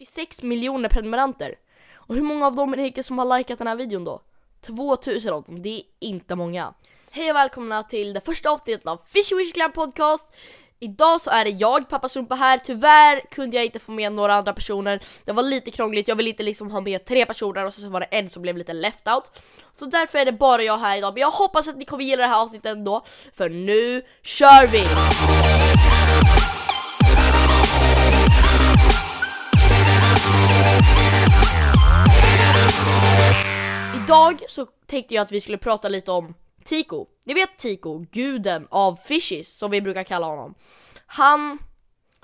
86 miljoner prenumeranter. Och hur många av dem är det som har likat den här videon då? 2000 av dem, det är inte många. Hej och välkomna till det första avsnittet av Fishy Wish Clan Podcast. Idag så är det jag, pappa Sumpa här. Tyvärr kunde jag inte få med några andra personer. Det var lite krångligt, jag ville inte liksom ha med tre personer och så var det en som blev lite left out. Så därför är det bara jag här idag. Men jag hoppas att ni kommer gilla det här avsnittet ändå. För nu kör vi! Så tänkte jag att vi skulle prata lite om Tico. Ni vet Tico, guden av fishes som vi brukar kalla honom. Han,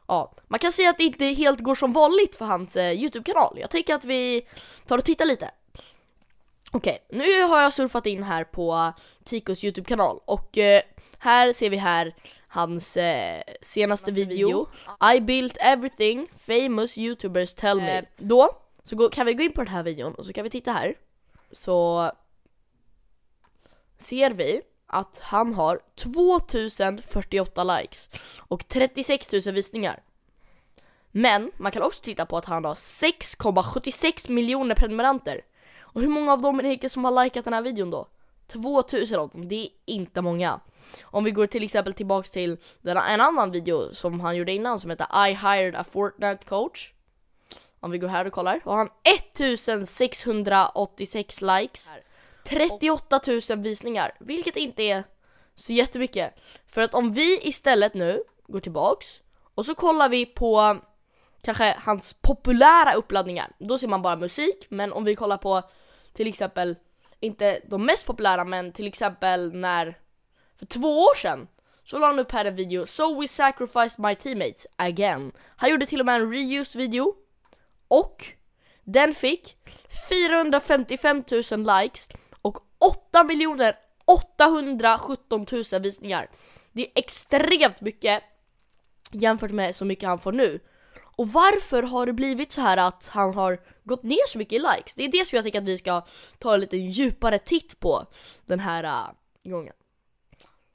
ja, man kan säga att det inte helt går som vanligt för hans eh, Youtube-kanal. Jag tänker att vi tar och tittar lite. Okej, nu har jag surfat in här på Ticos Youtube-kanal och eh, här ser vi här hans eh, senaste video. I built everything famous youtubers tell me. Eh, då så gå, kan vi gå in på den här videon och så kan vi titta här. Så ser vi att han har 2048 likes och 36 000 visningar. Men man kan också titta på att han har 6,76 miljoner prenumeranter. Och hur många av dem är det som har likat den här videon då? 2000 av dem, det är inte många. Om vi går till exempel tillbaks till den, en annan video som han gjorde innan som heter I hired a Fortnite coach. Om vi går här och kollar, och han 1686 likes. 38 000 visningar, vilket inte är så jättemycket. För att om vi istället nu går tillbaks och så kollar vi på kanske hans populära uppladdningar, då ser man bara musik, men om vi kollar på till exempel, inte de mest populära, men till exempel när, för två år sedan, så la han upp här en video, So we sacrificed my teammates again. Han gjorde till och med en reused video, och den fick 455 000 likes 8 miljoner 817 000 visningar. Det är extremt mycket jämfört med så mycket han får nu. Och varför har det blivit så här att han har gått ner så mycket i likes? Det är det som jag tycker att vi ska ta en lite djupare titt på den här uh, gången.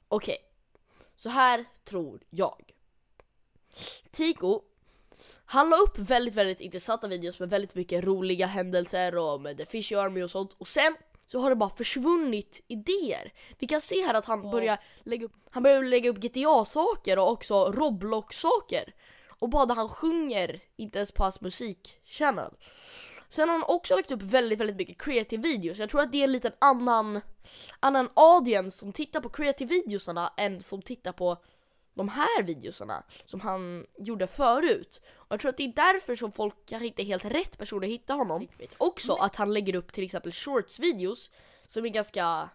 Okej, okay. så här tror jag. Tico han la upp väldigt, väldigt intressanta videos med väldigt mycket roliga händelser och med The Fishy Army och sånt. Och sen så har det bara försvunnit idéer. Vi kan se här att han ja. börjar lägga upp, han börjar lägga upp GTA-saker och också Roblox-saker. Och bara där han sjunger, inte ens på hans musikchannel. Sen har han också lagt upp väldigt, väldigt mycket creative videos. Jag tror att det är en liten annan, annan audience som tittar på creative videosarna än som tittar på de här videosarna som han gjorde förut. Och jag tror att det är därför som folk kanske inte är helt rätt personer att hitta honom. Också att han lägger upp till exempel shorts-videos som är ganska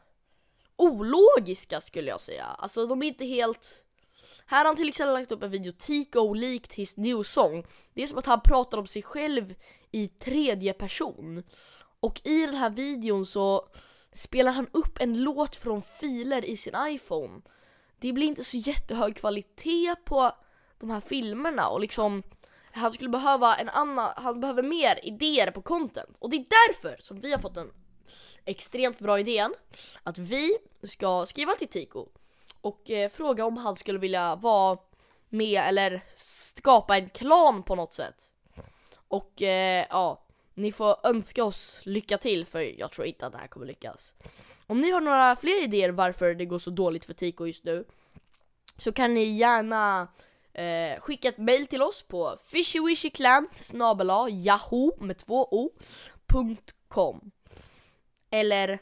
ologiska skulle jag säga. Alltså de är inte helt... Här har han till exempel lagt upp en video, Tico likt his new song. Det är som att han pratar om sig själv i tredje person. Och i den här videon så spelar han upp en låt från filer i sin iPhone det blir inte så jättehög kvalitet på de här filmerna och liksom han skulle behöva en annan, han behöver mer idéer på content och det är därför som vi har fått den extremt bra idén att vi ska skriva till Tico och eh, fråga om han skulle vilja vara med eller skapa en klan på något sätt. Och eh, ja, ni får önska oss lycka till för jag tror inte att det här kommer lyckas. Om ni har några fler idéer varför det går så dåligt för Tico just nu så kan ni gärna eh, skicka ett mail till oss på fishywishyclan yahoo med två o.com Eller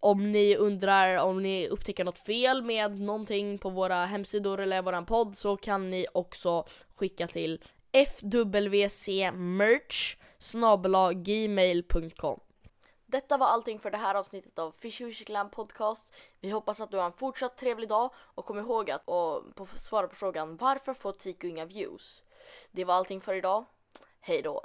om ni undrar om ni upptäcker något fel med någonting på våra hemsidor eller våran podd så kan ni också skicka till fwcmerch gmail.com detta var allting för det här avsnittet av Fish Glam Podcast. Vi hoppas att du har en fortsatt trevlig dag och kom ihåg att och på, svara på frågan varför får Tico inga views? Det var allting för idag. Hej då!